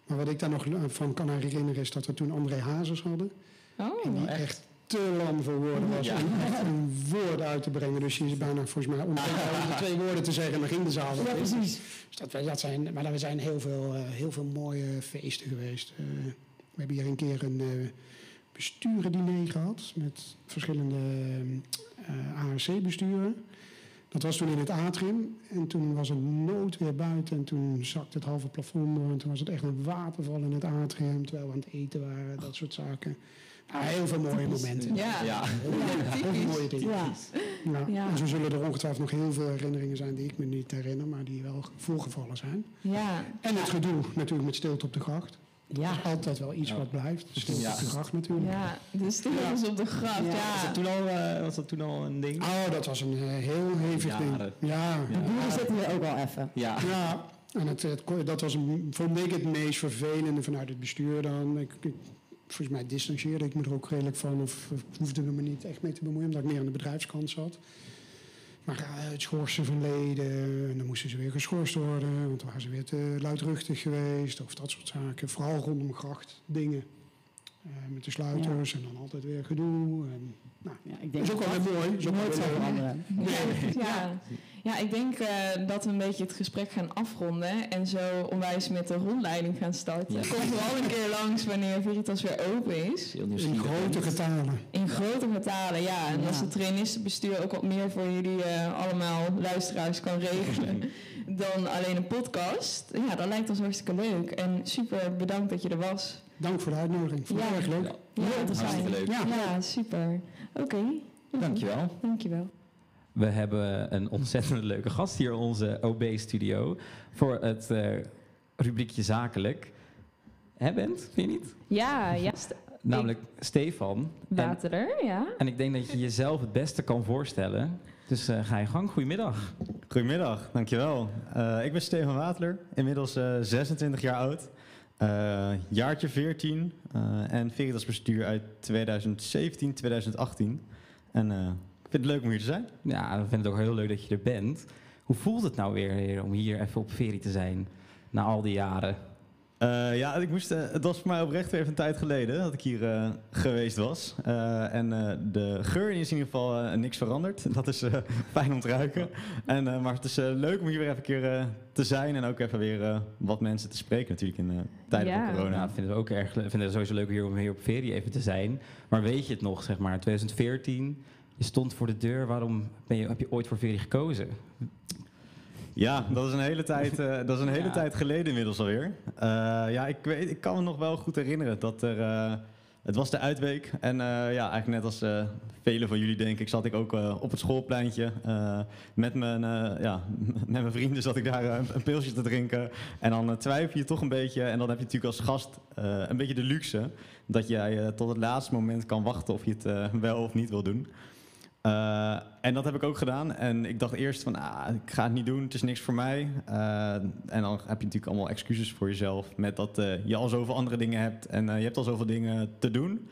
[SPEAKER 5] Maar wat ik daar nog van kan herinneren is dat we toen André Hazes hadden.
[SPEAKER 1] Oh,
[SPEAKER 5] En die echt te lam voor woorden was
[SPEAKER 3] Ja.
[SPEAKER 5] om echt een woord uit te brengen. Dus die is bijna volgens mij om twee woorden te zeggen en dan ging de zaal.
[SPEAKER 4] Ja, precies.
[SPEAKER 5] Dus dat, dat zijn, maar er zijn heel veel, eh, heel veel mooie feesten geweest. Eh, we hebben hier een keer een uh, bestuurdiner gehad met verschillende uh, ARC-besturen. Dat was toen in het atrium. En toen was er noodweer buiten. En toen zakte het halve plafond door. En toen was het echt een waterval in het atrium. Terwijl we aan het eten waren. Dat soort zaken. Nou, heel veel mooie momenten.
[SPEAKER 1] Ja.
[SPEAKER 7] Ja.
[SPEAKER 5] Heel, heel veel mooie dingen.
[SPEAKER 4] Ja.
[SPEAKER 5] Ja.
[SPEAKER 1] Ja.
[SPEAKER 5] En zo zullen er ongetwijfeld nog heel veel herinneringen zijn die ik me niet herinner. Maar die wel voorgevallen zijn.
[SPEAKER 1] Ja.
[SPEAKER 5] En het gedoe natuurlijk met stilte op de gracht.
[SPEAKER 4] Ja.
[SPEAKER 5] Is altijd wel iets
[SPEAKER 3] Ja.
[SPEAKER 5] wat blijft. Stilte
[SPEAKER 3] Ja.
[SPEAKER 5] op de gracht natuurlijk.
[SPEAKER 1] Ja, de stilte op de gracht.
[SPEAKER 4] Ja.
[SPEAKER 1] Ja.
[SPEAKER 3] Was, dat toen al, eh, was dat toen al een ding?
[SPEAKER 5] Oh, dat was een eh, heel hevig
[SPEAKER 3] Jaren.
[SPEAKER 5] ding. Ja,
[SPEAKER 4] De boeren zitten hier ook al even.
[SPEAKER 3] Ja.
[SPEAKER 5] ja. En het, het, dat was een, vond ik het meest vervelende vanuit het bestuur dan. Ik, ik, volgens mij distancieerde ik me er ook redelijk van. Of, of hoefde me niet echt mee te bemoeien, omdat ik meer aan de bedrijfskant zat. Maar ja, het schorsen van leden, en dan moesten ze weer geschorst worden, want dan waren ze weer te luidruchtig geweest, of dat soort zaken. Vooral rondom gracht dingen. Eh, met de sluiters en dan altijd weer gedoe. En, nou,
[SPEAKER 4] Ja, ik
[SPEAKER 5] dat
[SPEAKER 4] denk
[SPEAKER 5] is ook wel weer mooi. Is ook wel
[SPEAKER 4] nooit
[SPEAKER 5] weer
[SPEAKER 4] zo
[SPEAKER 5] leuk.
[SPEAKER 4] veranderen.
[SPEAKER 1] Ja. ja, ik denk eh, dat we een beetje het gesprek gaan afronden en zo onwijs met de rondleiding gaan starten.
[SPEAKER 3] Ja.
[SPEAKER 1] Kom vooral een keer langs wanneer Veritas weer open is.
[SPEAKER 3] Heel
[SPEAKER 5] In grote getalen.
[SPEAKER 1] In grote getalen, ja. En
[SPEAKER 4] Ja.
[SPEAKER 1] als het trainistenbestuur ook wat meer voor jullie eh, allemaal luisteraars kan regelen dan alleen een podcast, ja, dat lijkt ons hartstikke leuk. En super bedankt dat je er was.
[SPEAKER 5] Dank voor de uitnodiging. Vond ik
[SPEAKER 1] Ja.
[SPEAKER 5] erg leuk.
[SPEAKER 1] Ja,
[SPEAKER 3] Hartstikke leuk.
[SPEAKER 5] Ja.
[SPEAKER 1] Ja, super. Oké.
[SPEAKER 3] Dankjewel.
[SPEAKER 1] Dankjewel.
[SPEAKER 2] We hebben een ontzettend leuke gast hier in onze OB-studio voor het eh, rubriekje zakelijk. Hè, Bent? Vind je niet?
[SPEAKER 6] Ja, ja. St-
[SPEAKER 2] Namelijk Stefan. En,
[SPEAKER 6] Waterder, ja.
[SPEAKER 2] en ik denk dat je jezelf het beste kan voorstellen. Dus eh, ga je gang. Goedemiddag.
[SPEAKER 8] Goedemiddag, dankjewel. Uh, ik ben Stefan Waterler, inmiddels uh, 26 jaar oud. Uh, jaartje 14 uh, en Veritas bestuur uit 2017, 2018. En uh, ik vind het leuk om hier te zijn.
[SPEAKER 2] Ja, we vinden het ook heel leuk dat je er bent. Hoe voelt het nou weer om hier even op ferie te zijn na al die jaren?
[SPEAKER 8] Uh, ja, ik moest, uh, het was voor mij oprecht weer even een tijd geleden dat ik hier uh, geweest was. Uh, en de geur is in ieder geval niks veranderd. Dat is fijn om te ruiken. En, maar het is leuk om hier weer even een keer te zijn en ook even weer wat mensen te spreken natuurlijk in tijden
[SPEAKER 6] Ja.
[SPEAKER 8] van corona.
[SPEAKER 2] Ja, ik vind het ook erg ik vind het sowieso leuk hier om hier op ferie even te zijn. Maar weet je het nog, zeg maar, 2014, je stond voor de deur. Waarom ben je, heb je ooit voor ferie gekozen?
[SPEAKER 8] Ja, dat is een hele tijd, uh, dat is een hele
[SPEAKER 2] Ja.
[SPEAKER 8] tijd geleden inmiddels alweer. Uh, ja, ik, weet, ik kan me nog wel goed herinneren dat er... Uh, het was de uitweek en ja, eigenlijk net als velen van jullie denk ik... zat ik ook op het schoolpleintje met, mijn, ja, met mijn vrienden zat ik daar een, een pilsje te drinken. En dan twijfel je toch een beetje en dan heb je natuurlijk als gast een beetje de luxe... dat jij tot het laatste moment kan wachten of je het wel of niet wil doen. Uh, en dat heb ik ook gedaan. En ik dacht eerst van, ah, ik ga het niet doen, het is niks voor mij. Uh, en dan heb je natuurlijk allemaal excuses voor jezelf. Met dat uh, je al zoveel andere dingen hebt en je hebt al zoveel dingen te doen.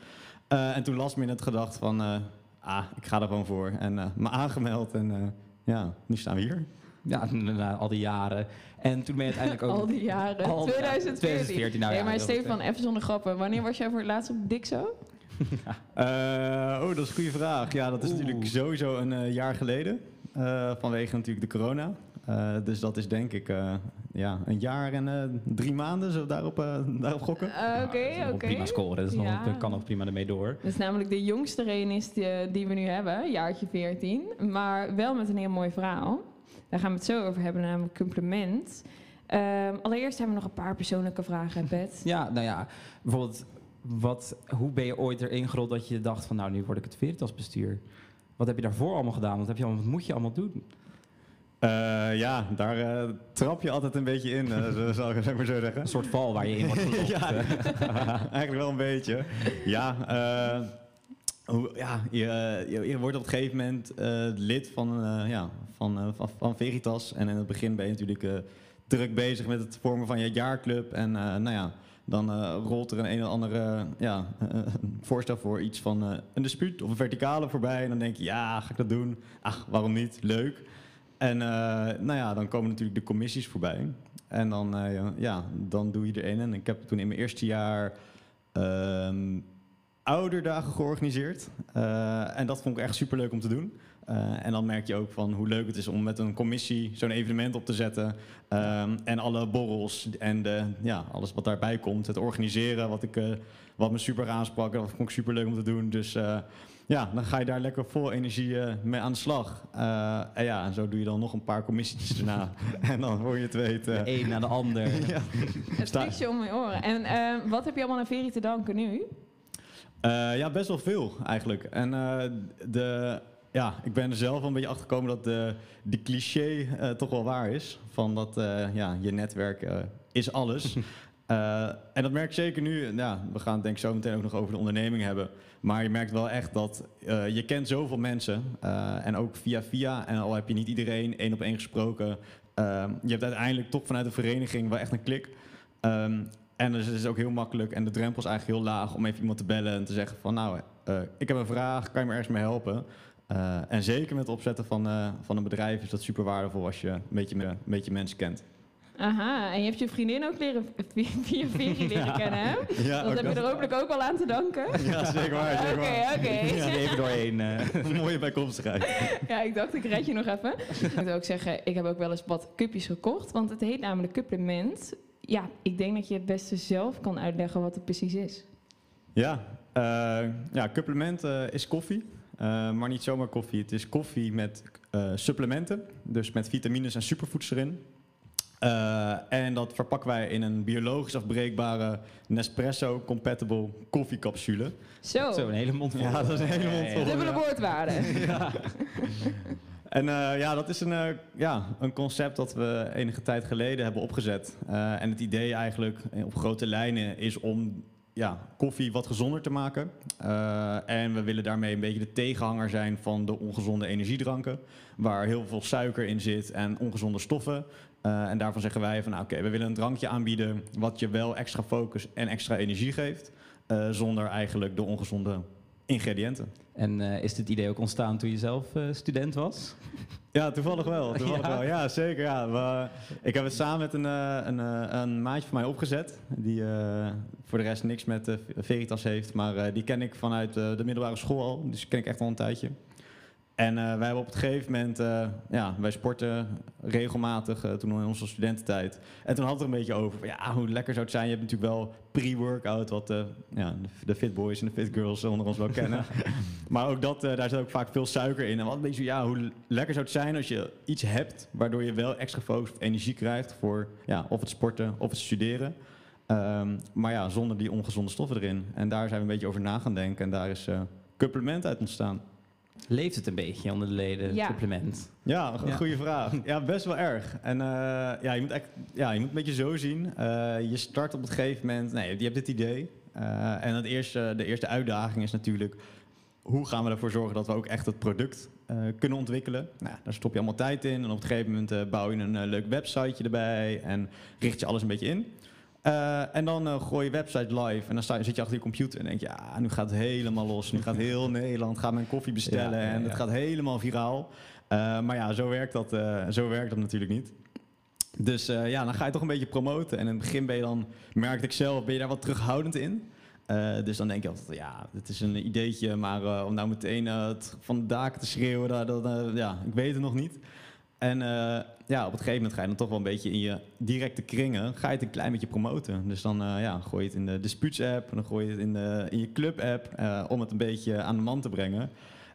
[SPEAKER 8] Eh, en toen last minute gedacht van, eh, ah, ik ga er gewoon voor. En eh, me aangemeld en eh, ja, nu staan we hier.
[SPEAKER 2] Ja, na, al die jaren. En toen ben je uiteindelijk ook...
[SPEAKER 1] Al die jaren.
[SPEAKER 2] Al die jaren.
[SPEAKER 1] 2014.
[SPEAKER 2] 2014, nou ja,
[SPEAKER 1] nee, maar Stefan, even zonder grappen. Wanneer was jij voor het laatst op Dixo?
[SPEAKER 8] Eh, oh, dat is een goede vraag. Ja, dat is
[SPEAKER 2] Oeh.
[SPEAKER 8] natuurlijk sowieso een eh, jaar geleden. eh, vanwege natuurlijk de corona. Eh, dus dat is denk ik eh, ja, een jaar en eh, drie maanden, zullen we daarop, eh, daarop gokken?
[SPEAKER 1] Eh,
[SPEAKER 2] Nou,
[SPEAKER 1] Oké,
[SPEAKER 2] dat
[SPEAKER 1] oké.
[SPEAKER 2] Prima scoren, dus
[SPEAKER 1] Ja.
[SPEAKER 2] nog, kan nog prima ermee door.
[SPEAKER 1] Dat is namelijk de jongste renist die, die we nu hebben, jaartje 14. Maar wel met een heel mooi verhaal. Daar gaan we het zo over hebben, namelijk compliment. Ehm, allereerst hebben we nog een paar persoonlijke vragen, Pet.
[SPEAKER 2] Ja, nou ja, bijvoorbeeld, wat, hoe ben je ooit erin gerold dat je dacht van, nou, nu word ik het Veritas bestuur? Wat heb je daarvoor allemaal gedaan? Wat, heb je allemaal, wat moet je allemaal doen?
[SPEAKER 8] Eh, ja, daar eh, trap je altijd een beetje in, eh, zo zal ik het maar zo zeggen.
[SPEAKER 2] Een soort val waar je in wordt.
[SPEAKER 8] Ja.
[SPEAKER 2] eh.
[SPEAKER 8] Eigenlijk wel een beetje. Ja, eh, hoe, ja je, je, je wordt op een gegeven moment eh, lid van, eh, ja, van, eh, van, van Veritas. En in het begin ben je natuurlijk eh, druk bezig met het vormen van je jaarclub. En eh, nou ja, dan eh, rolt er een een of andere ja, eh, voorstel voor iets van eh, een dispuut of een verticale voorbij. En dan denk je, ja, ga ik dat doen? Ach, waarom niet? Leuk. En nou ja, dan komen natuurlijk de commissies voorbij. En dan, ja, dan doe je er een. En ik heb toen in mijn eerste jaar ehm, ouderdagen georganiseerd. En dat vond ik echt superleuk om te doen. Eh, en dan merk je ook van hoe leuk het is om met een commissie zo'n evenement op te zetten. Ehm, en alle borrels en de, ja, alles wat daarbij komt. Het organiseren, wat, ik, eh, wat me super aansprak. Dat vond ik super leuk om te doen. Dus eh, ja, dan ga je daar lekker vol energie mee aan de slag. Eh, en ja, en zo doe je dan nog een paar commissies erna. en dan hoor je het weten.
[SPEAKER 2] De een na de ander.
[SPEAKER 8] ja.
[SPEAKER 1] Het vliegt om je oren. En eh, wat heb je allemaal aan Veri te danken nu?
[SPEAKER 8] Eh, ja, best wel veel eigenlijk. En eh, de, ja, ik ben er zelf een beetje achter gekomen dat de, de cliché eh, toch wel waar is. Van dat eh, ja, je netwerk eh, is alles. En dat merk ik zeker nu. Ja, we gaan het denk ik zo meteen ook nog over de onderneming hebben. Maar je merkt wel echt dat je kent zoveel mensen. en ook via via. En al heb je niet iedereen één op één gesproken. je hebt uiteindelijk toch vanuit de vereniging wel echt een klik. Ehm, en dus het is ook heel makkelijk en de drempel is eigenlijk heel laag om even iemand te bellen en te zeggen van nou, ik heb een vraag, kan je me ergens mee helpen? Eh, en zeker met het opzetten van, eh, van een bedrijf is dat super waardevol als je een beetje, een beetje mensen kent.
[SPEAKER 1] Aha, en je hebt je vriendin ook leren, via Veri leren kennen, hè?
[SPEAKER 8] Ja,
[SPEAKER 1] Dat heb je er hopelijk ook wel aan te danken.
[SPEAKER 8] Ja, zeker waar.
[SPEAKER 1] Oké, oké.
[SPEAKER 2] Ja, even doorheen. eh.
[SPEAKER 8] Mooie bijkomstigheid.
[SPEAKER 1] Ja, ik dacht, ik red je nog even. Ik moet ook zeggen, ik heb ook wel eens wat cupjes gekocht, want het heet namelijk Supplement. Ja, ik denk dat je het beste zelf kan uitleggen wat het precies is.
[SPEAKER 8] Ja, eh, ja supplement is koffie. Eh, maar niet zomaar koffie. Het is koffie met eh, supplementen. Dus met vitamines en superfoods erin. Eh, en dat verpakken wij in een biologisch afbreekbare Nespresso-compatible koffiecapsule.
[SPEAKER 1] Zo,
[SPEAKER 2] Zo, een hele mond vol.
[SPEAKER 8] Ja, dat is een hele mond vol.
[SPEAKER 1] dubbele
[SPEAKER 8] ja.
[SPEAKER 1] woordwaarde.
[SPEAKER 8] En eh, ja, dat is een, eh, ja, een concept dat we enige tijd geleden hebben opgezet. Eh, en het idee eigenlijk op grote lijnen is om ja, koffie wat gezonder te maken. Eh, en we willen daarmee een beetje de tegenhanger zijn van de ongezonde energiedranken. Waar heel veel suiker in zit en ongezonde stoffen. Eh, en daarvan zeggen wij van nou, oké, we willen een drankje aanbieden wat je wel extra focus en extra energie geeft. eh, zonder eigenlijk de ongezonde ingrediënten.
[SPEAKER 2] En eh, is dit idee ook ontstaan toen je zelf eh, student was?
[SPEAKER 8] Ja, toevallig wel. Toevallig
[SPEAKER 2] Ja?
[SPEAKER 8] wel. ja zeker. Ja. We- ik heb het samen met een, eh, een, een maatje van mij opgezet. Die voor de rest niks met Veritas heeft. Maar die ken ik vanuit de middelbare school al. Dus die ken ik echt al een tijdje. En eh, wij hebben op het gegeven moment... eh, ja, wij sporten regelmatig eh, toen in onze studententijd. En toen had het er een beetje over. van, Ja, hoe lekker zou het zijn. Je hebt natuurlijk wel pre-workout. Wat ja, de, de fit boys en de fit girls onder ons wel kennen. Maar ook dat, daar zit ook vaak veel suiker in. En wat een beetje, ja, hoe lekker zou het zijn als je iets hebt waardoor je wel extra focus of energie krijgt voor ja, of het sporten of het studeren. Ehm, maar ja, zonder die ongezonde stoffen erin. En daar zijn we een beetje over na gaan denken. En daar is eh supplement uit ontstaan.
[SPEAKER 2] Leeft het een beetje onder de leden,
[SPEAKER 1] Ja.
[SPEAKER 2] supplement?
[SPEAKER 8] Ja, een
[SPEAKER 2] Ja.
[SPEAKER 8] goede vraag. Ja, best wel erg. En eh, ja, je moet, echt, ja, je moet een beetje zo zien. Eh, je start op het gegeven moment, nee, je hebt dit idee. Eh, en het eerste, de eerste uitdaging is natuurlijk, hoe gaan we ervoor zorgen dat we ook echt het product eh, kunnen ontwikkelen? Nou, daar stop je allemaal tijd in. En op een gegeven moment eh, bouw je een eh, leuk websiteje erbij en richt je alles een beetje in. Eh, en dan eh, gooi je website live en dan sta, zit je achter je computer en denk je, ja, nu gaat het helemaal los. Nu gaat heel Nederland gaat mijn koffie bestellen
[SPEAKER 2] Ja, ja,
[SPEAKER 8] en het gaat helemaal viraal. Eh, maar ja, zo werkt, dat, zo werkt dat natuurlijk niet. Dus ja, dan ga je toch een beetje promoten. En in het begin ben je dan, merkte ik zelf, ben je daar wat terughoudend in. Dus dan denk je altijd, ja, dit is een ideetje, maar om nou meteen van de daken te schreeuwen, dat, dat, ja, ik weet het nog niet. En ja, op het gegeven moment ga je dan toch wel een beetje in je directe kringen, ga je het een klein beetje promoten. Dus dan eh, ja, gooi je het in de disputes-app, dan gooi je het in, de, in je club-app, eh, om het een beetje aan de man te brengen.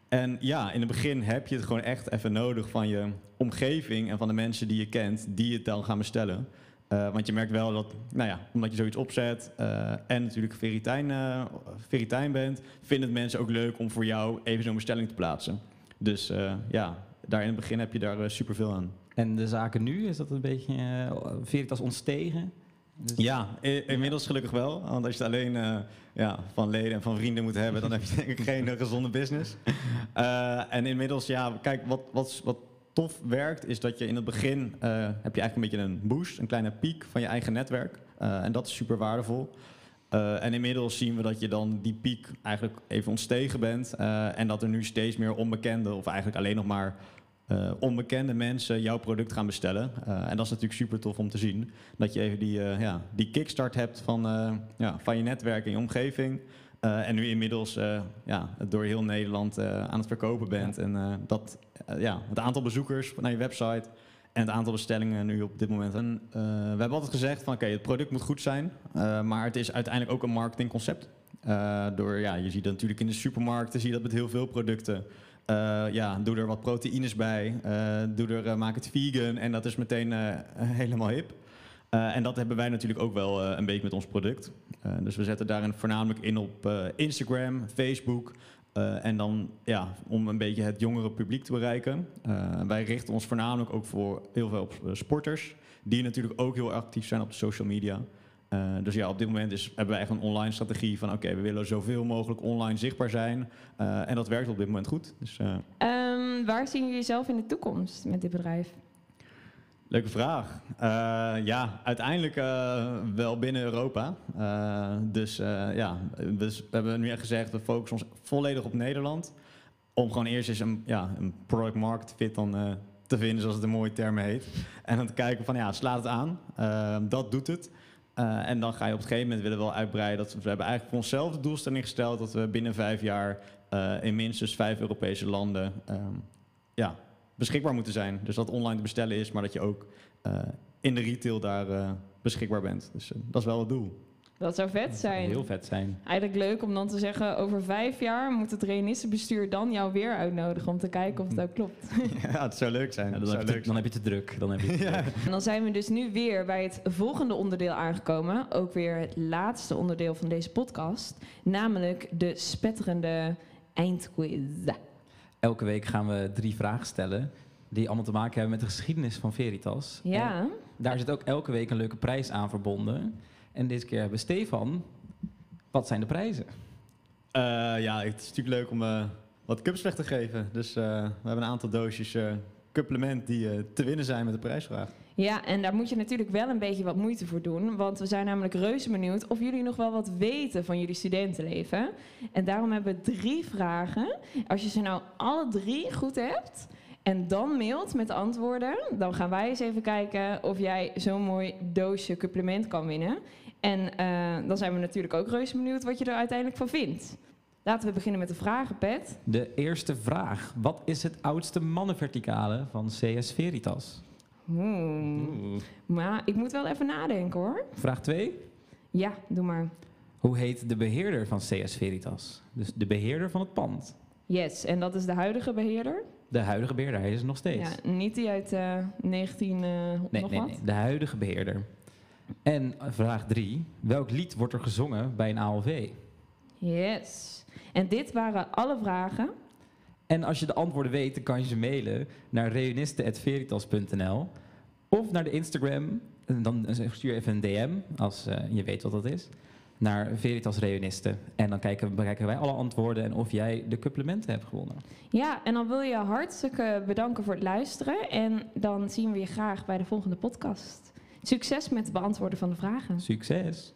[SPEAKER 8] En ja, in het begin heb je het gewoon echt even nodig van je omgeving en van de mensen die je kent, die het dan gaan bestellen. Eh, want je merkt wel dat, nou ja, omdat je zoiets opzet en natuurlijk eh, veritijn bent, vinden mensen ook leuk om voor jou even zo'n bestelling te plaatsen. Dus ja, daar in het begin heb je daar super superveel aan.
[SPEAKER 2] En de zaken nu, is dat een beetje uh, ontstegen?
[SPEAKER 8] Dus ja, inmiddels gelukkig wel. Want als je het alleen uh, ja, van leden en van vrienden moet hebben, dan heb je denk ik geen uh, gezonde business. En inmiddels, ja, kijk, wat, wat, wat tof werkt, is dat je in het begin heb je eigenlijk een beetje een boost, een kleine piek van je eigen netwerk. En dat is super waardevol. En inmiddels zien we dat je dan die piek eigenlijk even ontstegen bent. En dat er nu steeds meer onbekende, of eigenlijk alleen nog maar uh, onbekende mensen jouw product gaan bestellen. Uh, en dat is natuurlijk super tof om te zien. Dat je even die, uh, ja, die kickstart hebt van, ja, van je netwerk en je omgeving. En nu inmiddels ja, door heel Nederland aan het verkopen bent. Ja. En dat, ja, het aantal bezoekers naar je website en het aantal bestellingen nu op dit moment. En, we hebben altijd gezegd van oké, okay, het product moet goed zijn. maar het is uiteindelijk ook een marketingconcept. door, ja, je ziet dat natuurlijk in de supermarkten, zie je dat met heel veel producten. Uh, ja, doe er wat proteïnes bij, uh, doe er, uh, maak het vegan en dat is meteen helemaal hip. en dat hebben wij natuurlijk ook wel een beetje met ons product. dus we zetten daarin voornamelijk in op Instagram, Facebook. en dan ja, om een beetje het jongere publiek te bereiken. wij richten ons voornamelijk ook voor heel veel op sporters. Die natuurlijk ook heel actief zijn op de social media. Uh, dus ja, op dit moment is, hebben wij echt een online strategie van... oké, okay, we willen zoveel mogelijk online zichtbaar zijn. Uh, en dat werkt op dit moment goed. Dus, uh...
[SPEAKER 1] um, waar zien jullie jezelf in de toekomst met dit bedrijf?
[SPEAKER 8] Leuke vraag. Ja, uiteindelijk wel binnen Europa. dus ja, dus we hebben nu echt gezegd... we focussen ons volledig op Nederland. Om gewoon eerst eens een, ja, een product market fit dan, te vinden... zoals het een mooie term heet. En dan te kijken van, ja, slaat het aan. Ehm, dat doet het. Uh, en dan ga je op een gegeven moment willen wel uitbreiden. Dat we, hebben eigenlijk voor onszelf de doelstelling gesteld dat we binnen vijf jaar uh, in minstens vijf Europese landen um, ja, beschikbaar moeten zijn. Dus dat online te bestellen is, maar dat je ook uh, in de retail daar beschikbaar bent. Dus dat is wel het doel.
[SPEAKER 1] Dat zou vet zijn.
[SPEAKER 2] Heel vet zijn.
[SPEAKER 1] Eigenlijk leuk om dan te zeggen, over vijf jaar moet het reanistenbestuur dan jou weer uitnodigen om te kijken of het ook klopt.
[SPEAKER 8] Ja, het zou leuk zijn.
[SPEAKER 2] Ja, dan,
[SPEAKER 8] zou
[SPEAKER 2] heb
[SPEAKER 8] leuk
[SPEAKER 2] te, dan heb je te druk. Dan heb je te
[SPEAKER 8] ja.
[SPEAKER 2] druk.
[SPEAKER 1] En dan zijn we dus nu weer bij het volgende onderdeel aangekomen. Ook weer het laatste onderdeel van deze podcast. Namelijk de spetterende eindquiz.
[SPEAKER 2] Elke week gaan we drie vragen stellen die allemaal te maken hebben met de geschiedenis van Veritas.
[SPEAKER 1] Ja.
[SPEAKER 2] En daar zit ook elke week een leuke prijs aan verbonden. En deze keer hebben we Stefan. Wat zijn de prijzen?
[SPEAKER 8] Uh, ja, het is natuurlijk leuk om uh, wat cups weg te geven. Dus uh, we hebben een aantal doosjes supplement die te winnen zijn met de prijsvraag.
[SPEAKER 1] Ja, en daar moet je natuurlijk wel een beetje wat moeite voor doen. Want we zijn namelijk reuze benieuwd of jullie nog wel wat weten van jullie studentenleven. En daarom hebben we drie vragen. Als je ze nou alle drie goed hebt en dan mailt met de antwoorden, dan gaan wij eens even kijken of jij zo'n mooi doosje supplement kan winnen. En uh, dan zijn we natuurlijk ook reuze benieuwd wat je er uiteindelijk van vindt. Laten we beginnen met de vragen, Pet.
[SPEAKER 2] De eerste vraag. Wat is het oudste mannenverticale van CS Veritas?
[SPEAKER 1] Hmm. Maar ik moet wel even nadenken hoor.
[SPEAKER 2] Vraag 2.
[SPEAKER 1] Ja, doe maar.
[SPEAKER 2] Hoe heet de beheerder van CS Veritas? Dus de beheerder van het pand.
[SPEAKER 1] Yes, en dat is de huidige beheerder?
[SPEAKER 2] De huidige beheerder, hij is er nog steeds.
[SPEAKER 1] Ja, niet die uit uh, 19 uh,
[SPEAKER 2] nee,
[SPEAKER 1] nog
[SPEAKER 2] nee,
[SPEAKER 1] wat?
[SPEAKER 2] nee, de huidige beheerder. En vraag 3. Welk lied wordt er gezongen bij een ALV?
[SPEAKER 1] Yes. En dit waren alle vragen.
[SPEAKER 2] En als je de antwoorden weet, dan kan je ze mailen naar reunisten.veritas.nl of naar de Instagram. En dan stuur je even een DM, als uh, je weet wat dat is, naar Veritas Reunisten. En dan kijken, bekijken wij alle antwoorden en of jij de supplementen hebt gewonnen.
[SPEAKER 1] Ja, en dan wil je hartstikke bedanken voor het luisteren. En dan zien we je graag bij de volgende podcast. Succes met het beantwoorden van de vragen.
[SPEAKER 2] Succes!